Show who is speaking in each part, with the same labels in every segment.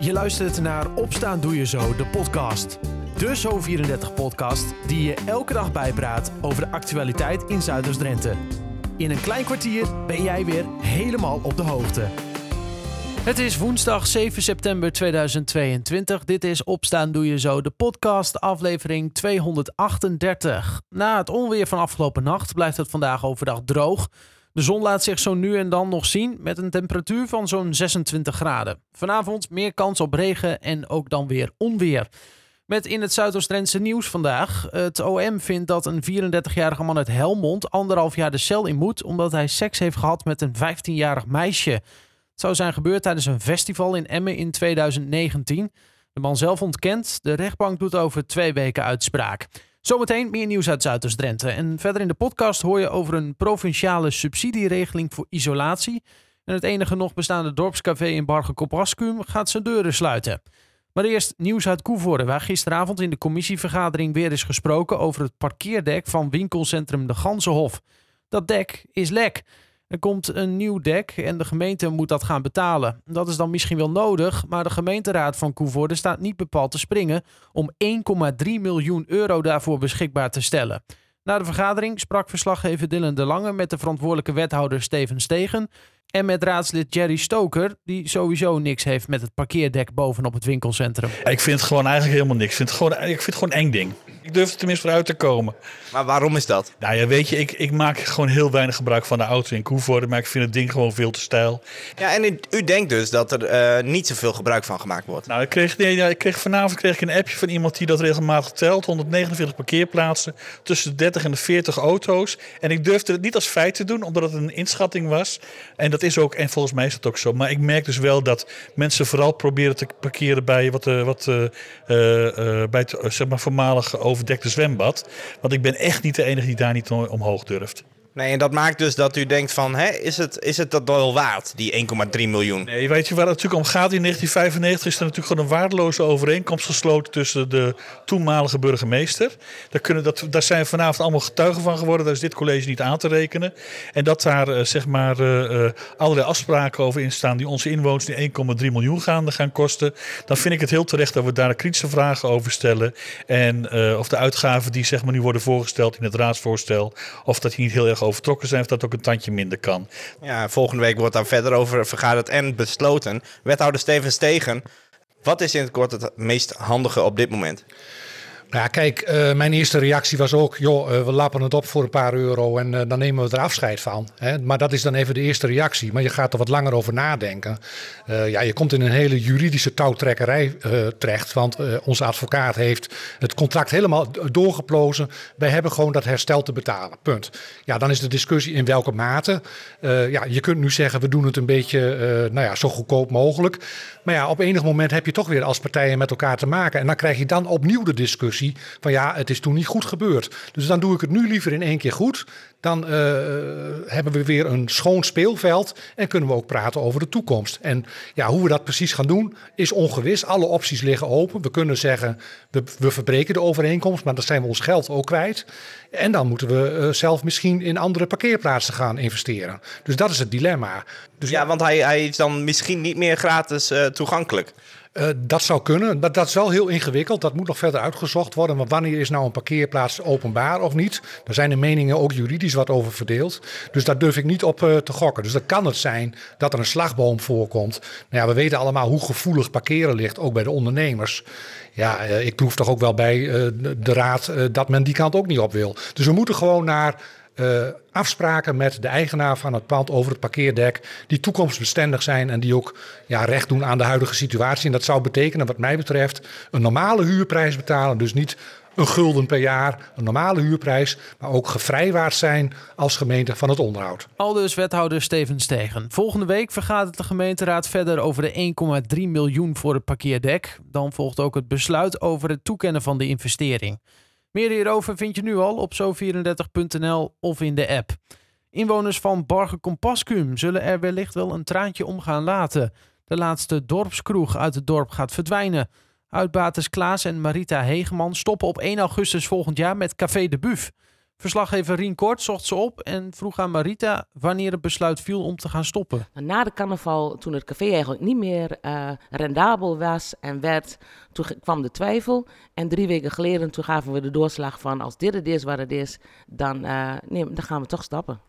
Speaker 1: Je luistert naar Opstaan Doe Je Zo, de podcast. De Zo34-podcast die je elke dag bijpraat over de actualiteit in Zuiders-Drenthe. In een klein kwartier ben jij weer helemaal op de hoogte. Het is woensdag 7 september 2022. Dit is Opstaan Doe Je Zo, de podcast, aflevering 238. Na het onweer van afgelopen nacht blijft het vandaag overdag droog. De zon laat zich zo nu en dan nog zien met een temperatuur van zo'n 26 graden. Vanavond meer kans op regen en ook dan weer onweer. Met in het Zuidoost-Drentse nieuws vandaag. Het OM vindt dat een 34-jarige man uit Helmond anderhalf jaar de cel in moet... omdat hij seks heeft gehad met een 15-jarig meisje. Het zou zijn gebeurd tijdens een festival in Emmen in 2019. De man zelf ontkent. De rechtbank doet over twee weken uitspraak. Zometeen meer nieuws uit Zuidoost-Drenthe. En verder in de podcast hoor je over een provinciale subsidieregeling voor isolatie. En het enige nog bestaande dorpscafé in Bargen-Kopaskum gaat zijn deuren sluiten. Maar eerst nieuws uit Koevoorde, waar gisteravond in de commissievergadering weer is gesproken over het parkeerdek van winkelcentrum De Ganzenhof. Dat dek is lek. Er komt een nieuw dek en de gemeente moet dat gaan betalen. Dat is dan misschien wel nodig, maar de gemeenteraad van Koevoorde staat niet bepaald te springen om 1,3 miljoen euro daarvoor beschikbaar te stellen. Na de vergadering sprak verslaggever Dylan de Lange met de verantwoordelijke wethouder Steven Stegen en met raadslid Jerry Stoker, die sowieso niks heeft met het parkeerdek bovenop het winkelcentrum.
Speaker 2: Ik vind het gewoon eigenlijk helemaal niks. Ik vind het gewoon, ik vind het gewoon eng ding. Ik durf er tenminste vooruit te komen.
Speaker 3: Maar waarom is dat?
Speaker 2: Nou ja, weet je, ik, ik maak gewoon heel weinig gebruik van de auto in Koevoorde, maar ik vind het ding gewoon veel te stijl.
Speaker 3: Ja, en u, u denkt dus dat er uh, niet zoveel gebruik van gemaakt wordt?
Speaker 2: Nou, ik kreeg, nee, ja, ik kreeg vanavond kreeg ik een appje van iemand die dat regelmatig telt. 149 parkeerplaatsen, tussen de 30 en de 40 auto's. En ik durfde het niet als feit te doen, omdat het een inschatting was. En dat is ook, en volgens mij is dat ook zo. Maar ik merk dus wel dat mensen vooral proberen te parkeren bij wat, uh, wat uh, bij het zeg maar voormalig overdekte zwembad. Want ik ben echt niet de enige die daar niet omhoog durft.
Speaker 3: Nee, en dat maakt dus dat u denkt van, hè, is, het, is het dat wel waard, die 1,3 miljoen?
Speaker 2: Nee, weet je waar het natuurlijk om gaat? In 1995 is er natuurlijk gewoon een waardeloze overeenkomst gesloten tussen de toenmalige burgemeester. Daar, kunnen, dat, daar zijn vanavond allemaal getuigen van geworden, daar is dit college niet aan te rekenen. En dat daar uh, zeg maar uh, allerlei afspraken over in staan die onze inwoners die 1,3 miljoen gaan, gaan kosten. Dan vind ik het heel terecht dat we daar kritische vragen over stellen. En of de uitgaven die zeg maar nu worden voorgesteld in het raadsvoorstel, of dat die niet heel erg overtrokken zijn, of dat ook een tandje minder kan.
Speaker 3: Ja, volgende week wordt daar verder over vergaderd en besloten. Wethouder Steven Stegen, wat is in het kort het meest handige op dit moment?
Speaker 4: Ja, kijk, uh, mijn eerste reactie was ook, joh, uh, we lappen het op voor een paar euro en uh, dan nemen we er afscheid van. Hè? Maar dat is dan even de eerste reactie. Maar je gaat er wat langer over nadenken. ja, je komt in een hele juridische touwtrekkerij terecht, want onze advocaat heeft het contract helemaal doorgeplozen. Wij hebben gewoon dat herstel te betalen, punt. Ja, dan is de discussie in welke mate. ja, je kunt nu zeggen, we doen het een beetje, nou ja, zo goedkoop mogelijk. Maar ja, op enig moment heb je toch weer als partijen met elkaar te maken. En dan krijg je dan opnieuw de discussie van ja, het is toen niet goed gebeurd. Dus dan doe ik het nu liever in één keer goed. Dan uh, hebben we weer een schoon speelveld en kunnen we ook praten over de toekomst. En ja, hoe we dat precies gaan doen is ongewis. Alle opties liggen open. We kunnen zeggen, we, we verbreken de overeenkomst, maar dan zijn we ons geld ook kwijt. En dan moeten we uh, zelf misschien in andere parkeerplaatsen gaan investeren. Dus dat is het dilemma. Dus
Speaker 3: ja, want hij, hij is dan misschien niet meer gratis uh, toegankelijk.
Speaker 4: Uh, dat zou kunnen. Dat, dat is wel heel ingewikkeld. Dat moet nog verder uitgezocht worden. Maar wanneer is nou een parkeerplaats openbaar of niet? Daar zijn de meningen ook juridisch wat over verdeeld. Dus daar durf ik niet op uh, te gokken. Dus dan kan het zijn dat er een slagboom voorkomt. Nou ja, we weten allemaal hoe gevoelig parkeren ligt, ook bij de ondernemers. Ja, uh, ik proef toch ook wel bij de raad dat men die kant ook niet op wil. Dus we moeten gewoon naar uh, afspraken met de eigenaar van het pand over het parkeerdek. Die toekomstbestendig zijn en die ook ja, recht doen aan de huidige situatie. En dat zou betekenen, wat mij betreft, een normale huurprijs betalen. Dus niet een gulden per jaar, een normale huurprijs, maar ook gevrijwaard zijn als gemeente van het onderhoud.
Speaker 1: Aldus wethouder Steven Stegen. Volgende week vergadert de gemeenteraad verder over de 1,3 miljoen voor het parkeerdek. Dan volgt ook het besluit over het toekennen van de investering. Meer hierover vind je nu al op zo34.nl of in de app. Inwoners van Barge Compascum zullen er wellicht wel een traantje om gaan laten. De laatste dorpskroeg uit het dorp gaat verdwijnen. Uitbaters Klaas en Marita Hegeman stoppen op 1 augustus volgend jaar met Café de Buf. Verslaggever Rien Kort zocht ze op en vroeg aan Marita wanneer het besluit viel om te gaan stoppen.
Speaker 5: Na de carnaval, toen het café eigenlijk niet meer uh, rendabel was en werd, toen kwam de twijfel. En drie weken geleden toen gaven we de doorslag van als dit het is wat het is, dan, uh, nee, dan gaan we toch stappen.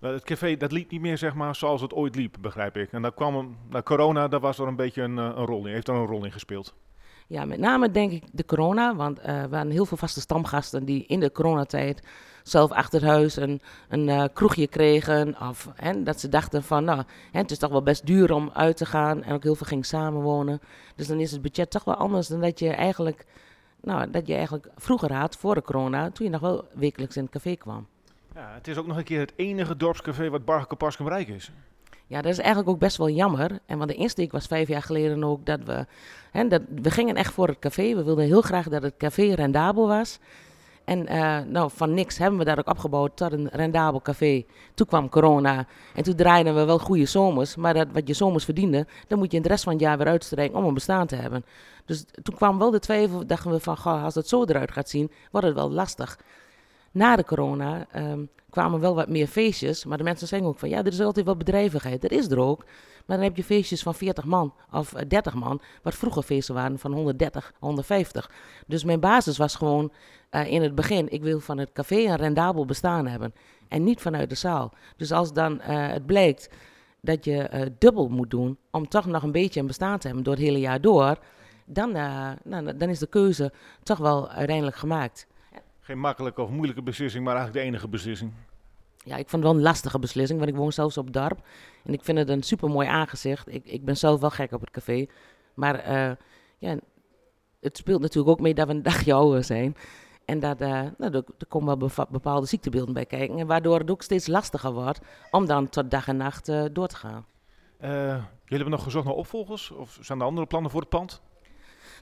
Speaker 6: Het café dat liep niet meer zeg maar, zoals het ooit liep, begrijp ik. En daar kwam na corona, daar was er een beetje een, een rol in, heeft er een rol in gespeeld.
Speaker 5: Ja, met name denk ik de corona, want uh, we hadden heel veel vaste stamgasten die in de coronatijd zelf achter huis een, een uh, kroegje kregen. Of hè, dat ze dachten van, nou, hè, het is toch wel best duur om uit te gaan en ook heel veel ging samenwonen. Dus dan is het budget toch wel anders dan dat je eigenlijk, nou, dat je eigenlijk vroeger had, voor de corona, toen je nog wel wekelijks in het café kwam.
Speaker 6: Ja, het is ook nog een keer het enige dorpscafé wat Bargekopaskum Rijk is.
Speaker 5: Ja, dat is eigenlijk ook best wel jammer. En want de insteek was vijf jaar geleden ook dat we... Hè, dat, we gingen echt voor het café. We wilden heel graag dat het café rendabel was. En uh, nou, van niks hebben we daar ook opgebouwd tot een rendabel café. Toen kwam corona en toen draaiden we wel goede zomers. Maar dat, wat je zomers verdiende, dan moet je in de rest van het jaar weer uitstrijken om een bestaan te hebben. Dus toen kwam wel de twijfel, dachten we van, als het zo eruit gaat zien, wordt het wel lastig. Na de corona um, kwamen wel wat meer feestjes. Maar de mensen zeggen ook van ja, er is altijd wel bedrijvigheid. Dat is er ook. Maar dan heb je feestjes van 40 man of 30 man. Wat vroeger feesten waren van 130, 150. Dus mijn basis was gewoon uh, in het begin: ik wil van het café een rendabel bestaan hebben. En niet vanuit de zaal. Dus als dan uh, het blijkt dat je dubbel moet doen. om toch nog een beetje een bestaan te hebben door het hele jaar door. Dan, nou, dan is de keuze toch wel uiteindelijk gemaakt.
Speaker 6: Geen makkelijke of moeilijke beslissing, maar eigenlijk de enige beslissing.
Speaker 5: Ja, ik vond het wel een lastige beslissing, want ik woon zelfs op Darp. En ik vind het een super mooi aangezicht. Ik, ik ben zelf wel gek op het café. Maar uh, ja, het speelt natuurlijk ook mee dat we een dagje ouder zijn. En dat, uh, nou, er, er komen wel bepaalde ziektebeelden bij kijken. En waardoor het ook steeds lastiger wordt om dan tot dag en nacht uh, door te gaan.
Speaker 6: jullie hebben nog gezocht naar opvolgers? Of zijn er andere plannen voor het pand?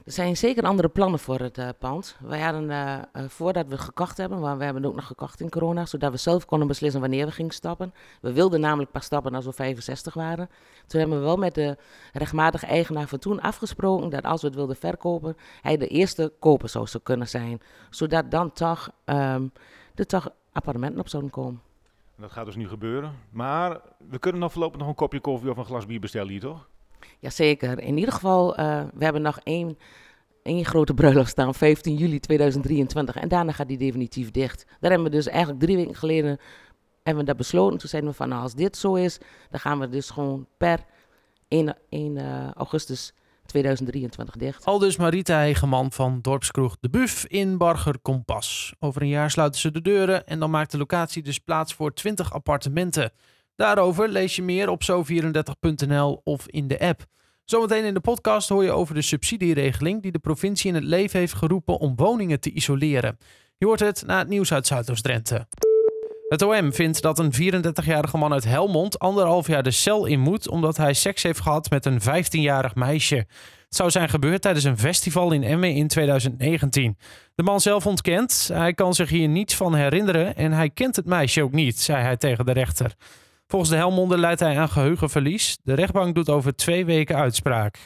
Speaker 5: Zijn zeker andere plannen voor het uh, pand. Wij hadden, uh, uh, voordat we gekocht hebben, maar we hebben ook nog gekocht in corona, zodat we zelf konden beslissen wanneer we gingen stappen. We wilden namelijk pas stappen als we 65 waren. Toen hebben we wel met de rechtmatige eigenaar van toen afgesproken dat als we het wilden verkopen, hij de eerste koper zou kunnen zijn. Zodat dan toch um, er toch appartementen op zouden komen.
Speaker 6: Dat gaat dus nu gebeuren. Maar we kunnen nog voorlopig nog een kopje koffie of een glas bier bestellen hier, toch?
Speaker 5: Jazeker. In ieder geval, uh, we hebben nog één, één grote bruiloft staan, 15 juli 2023. En daarna gaat die definitief dicht. Daar hebben we dus eigenlijk drie weken geleden hebben we dat besloten. Toen zeiden we van, nou, als dit zo is, dan gaan we dus gewoon per 1, 1 uh, augustus 2023 dicht.
Speaker 1: Al dus Marita Hegeman van Dorpskroeg De Buf in Barger Kompas. Over een jaar sluiten ze de deuren en dan maakt de locatie dus plaats voor 20 appartementen. Daarover lees je meer op zo34.nl of in de app. Zometeen in de podcast hoor je over de subsidieregeling die de provincie in het leven heeft geroepen om woningen te isoleren. Je hoort het na het nieuws uit Zuidoost-Drenthe. Het OM vindt dat een 34-jarige man uit Helmond anderhalf jaar de cel in moet omdat hij seks heeft gehad met een 15-jarig meisje. Het zou zijn gebeurd tijdens een festival in Emmen in 2019. De man zelf ontkent. Hij kan zich hier niets van herinneren en hij kent het meisje ook niet, zei hij tegen de rechter. Volgens de Helmonden leidt hij aan geheugenverlies. De rechtbank doet over twee weken uitspraak.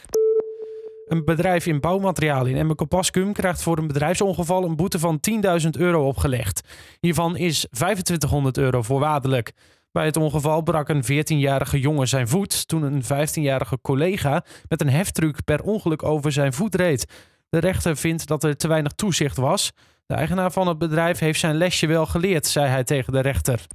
Speaker 1: Een bedrijf in bouwmaterialen in Emmekopaskum krijgt voor een bedrijfsongeval een boete van 10.000 euro opgelegd. Hiervan is 2500 euro voorwaardelijk. Bij het ongeval brak een 14-jarige jongen zijn voet toen een 15-jarige collega met een heftruck per ongeluk over zijn voet reed. De rechter vindt dat er te weinig toezicht was. De eigenaar van het bedrijf heeft zijn lesje wel geleerd, zei hij tegen de rechter.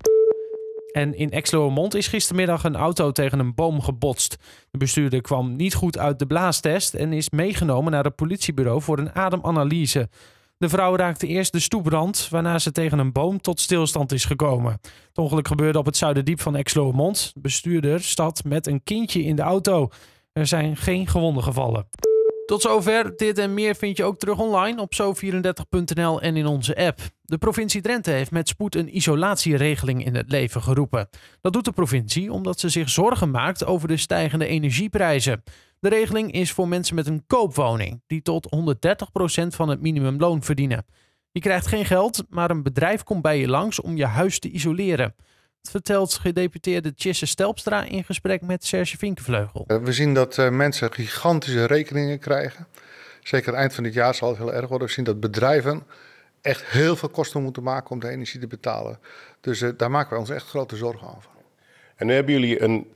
Speaker 1: En in Exloermond is gistermiddag een auto tegen een boom gebotst. De bestuurder kwam niet goed uit de blaastest en is meegenomen naar het politiebureau voor een ademanalyse. De vrouw raakte eerst de stoeprand, waarna ze tegen een boom tot stilstand is gekomen. Het ongeluk gebeurde op het zuiderdiep van Exloermond. De bestuurder stad met een kindje in de auto. Er zijn geen gewonden gevallen. Tot zover. Dit en meer vind je ook terug online op zo34.nl en in onze app. De provincie Drenthe heeft met spoed een isolatieregeling in het leven geroepen. Dat doet de provincie omdat ze zich zorgen maakt over de stijgende energieprijzen. De regeling is voor mensen met een koopwoning, die tot 130% van het minimumloon verdienen. Je krijgt geen geld, maar een bedrijf komt bij je langs om je huis te isoleren vertelt gedeputeerde Chisse Stelpstra in gesprek met Serge Vinkenvleugel.
Speaker 7: Eh, we zien dat uh, mensen gigantische rekeningen krijgen. Zeker eind van dit jaar zal het heel erg worden. We zien dat bedrijven echt heel veel kosten moeten maken om de energie te betalen. Dus eh, daar maken wij ons echt grote zorgen over.
Speaker 8: En nu hebben jullie een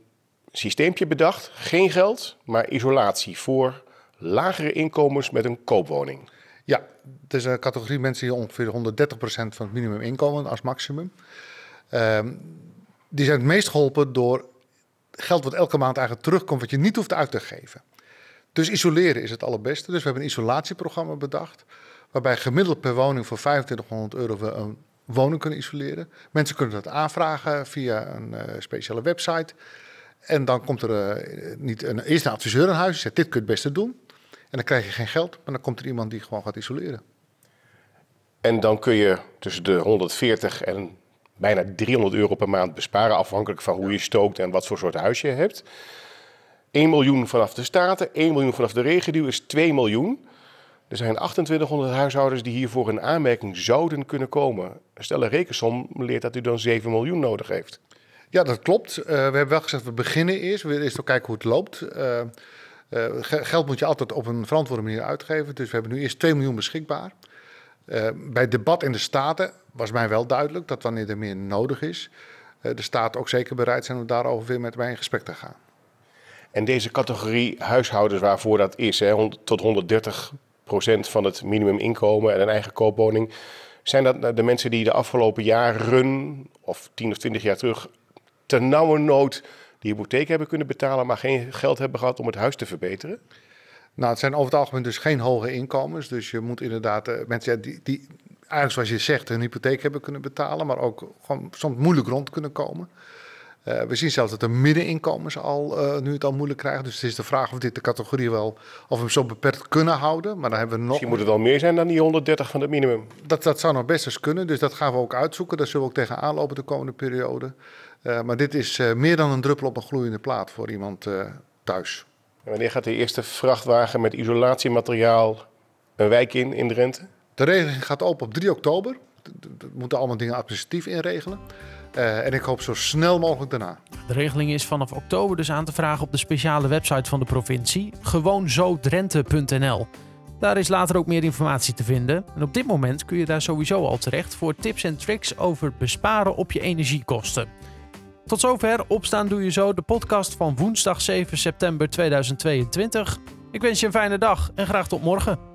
Speaker 8: systeempje bedacht. Geen geld, maar isolatie voor lagere inkomens met een koopwoning.
Speaker 7: Ja, het is een categorie mensen die ongeveer 130% van het minimuminkomen als maximum. Ehm, die zijn het meest geholpen door geld wat elke maand eigenlijk terugkomt, wat je niet hoeft uit te geven. Dus isoleren is het allerbeste. Dus we hebben een isolatieprogramma bedacht, waarbij gemiddeld per woning voor 2500 euro we een woning kunnen isoleren. Mensen kunnen dat aanvragen via een eh, speciale website. En dan komt er eh, niet een, eerst een adviseur in huis, die zegt dit kun je het beste doen. En dan krijg je geen geld, maar dan komt er iemand die gewoon gaat isoleren.
Speaker 8: En dan kun je tussen de 140 en bijna 300 euro per maand besparen, afhankelijk van hoe je stookt en wat voor soort huis je hebt. 1 miljoen vanaf de Staten, 1 miljoen vanaf de regio is 2 miljoen. Er zijn 2800 huishoudens die hiervoor in aanmerking zouden kunnen komen. Stel een rekensom leert dat u dan 7 miljoen nodig heeft.
Speaker 7: Ja, dat klopt. Uh, we hebben wel gezegd, we beginnen eerst. We eerst ook kijken hoe het loopt. Uh, uh, geld moet je altijd op een verantwoorde manier uitgeven. Dus we hebben nu eerst 2 miljoen beschikbaar. Bij het debat in de Staten was mij wel duidelijk dat wanneer er meer nodig is, de Staten ook zeker bereid zijn om daarover weer met mij in gesprek te gaan.
Speaker 8: En deze categorie huishoudens waarvoor dat is, hè, tot 130% van het minimuminkomen en een eigen koopwoning. Zijn dat de mensen die de afgelopen jaren, of 10 of 20 jaar terug, ter nauwe nood die hypotheek hebben kunnen betalen, maar geen geld hebben gehad om het huis te verbeteren?
Speaker 7: Nou, het zijn over het algemeen dus geen hoge inkomens. Dus je moet inderdaad uh, mensen die, die eigenlijk zoals je zegt hun hypotheek hebben kunnen betalen, maar ook gewoon soms moeilijk rond kunnen komen. Uh, we zien zelfs dat de middeninkomens al, uh, nu het al moeilijk krijgen. Dus het is de vraag of dit de categorie wel, of we hem zo beperkt kunnen houden. Maar dan hebben we nog...
Speaker 8: Misschien moet het wel meer zijn dan die 130 van het minimum.
Speaker 7: Dat, dat zou nog best eens kunnen, dus dat gaan we ook uitzoeken. Daar zullen we ook tegenaan lopen de komende periode. Uh, maar dit is meer dan een druppel op een gloeiende plaat voor iemand thuis.
Speaker 8: En wanneer gaat de eerste vrachtwagen met isolatiemateriaal een wijk in, in Drenthe?
Speaker 7: De regeling gaat open op 3 oktober. We moeten allemaal dingen administratief inregelen. Uh, en ik hoop zo snel mogelijk daarna.
Speaker 1: De regeling is vanaf oktober dus aan te vragen op de speciale website van de provincie, gewoonzodrenthe.nl. Daar is later ook meer informatie te vinden. En op dit moment kun je daar sowieso al terecht voor tips en tricks over besparen op je energiekosten. Tot zover Opstaan Doe Je Zo, de podcast van woensdag 7 september 2022. Ik wens je een fijne dag en graag tot morgen.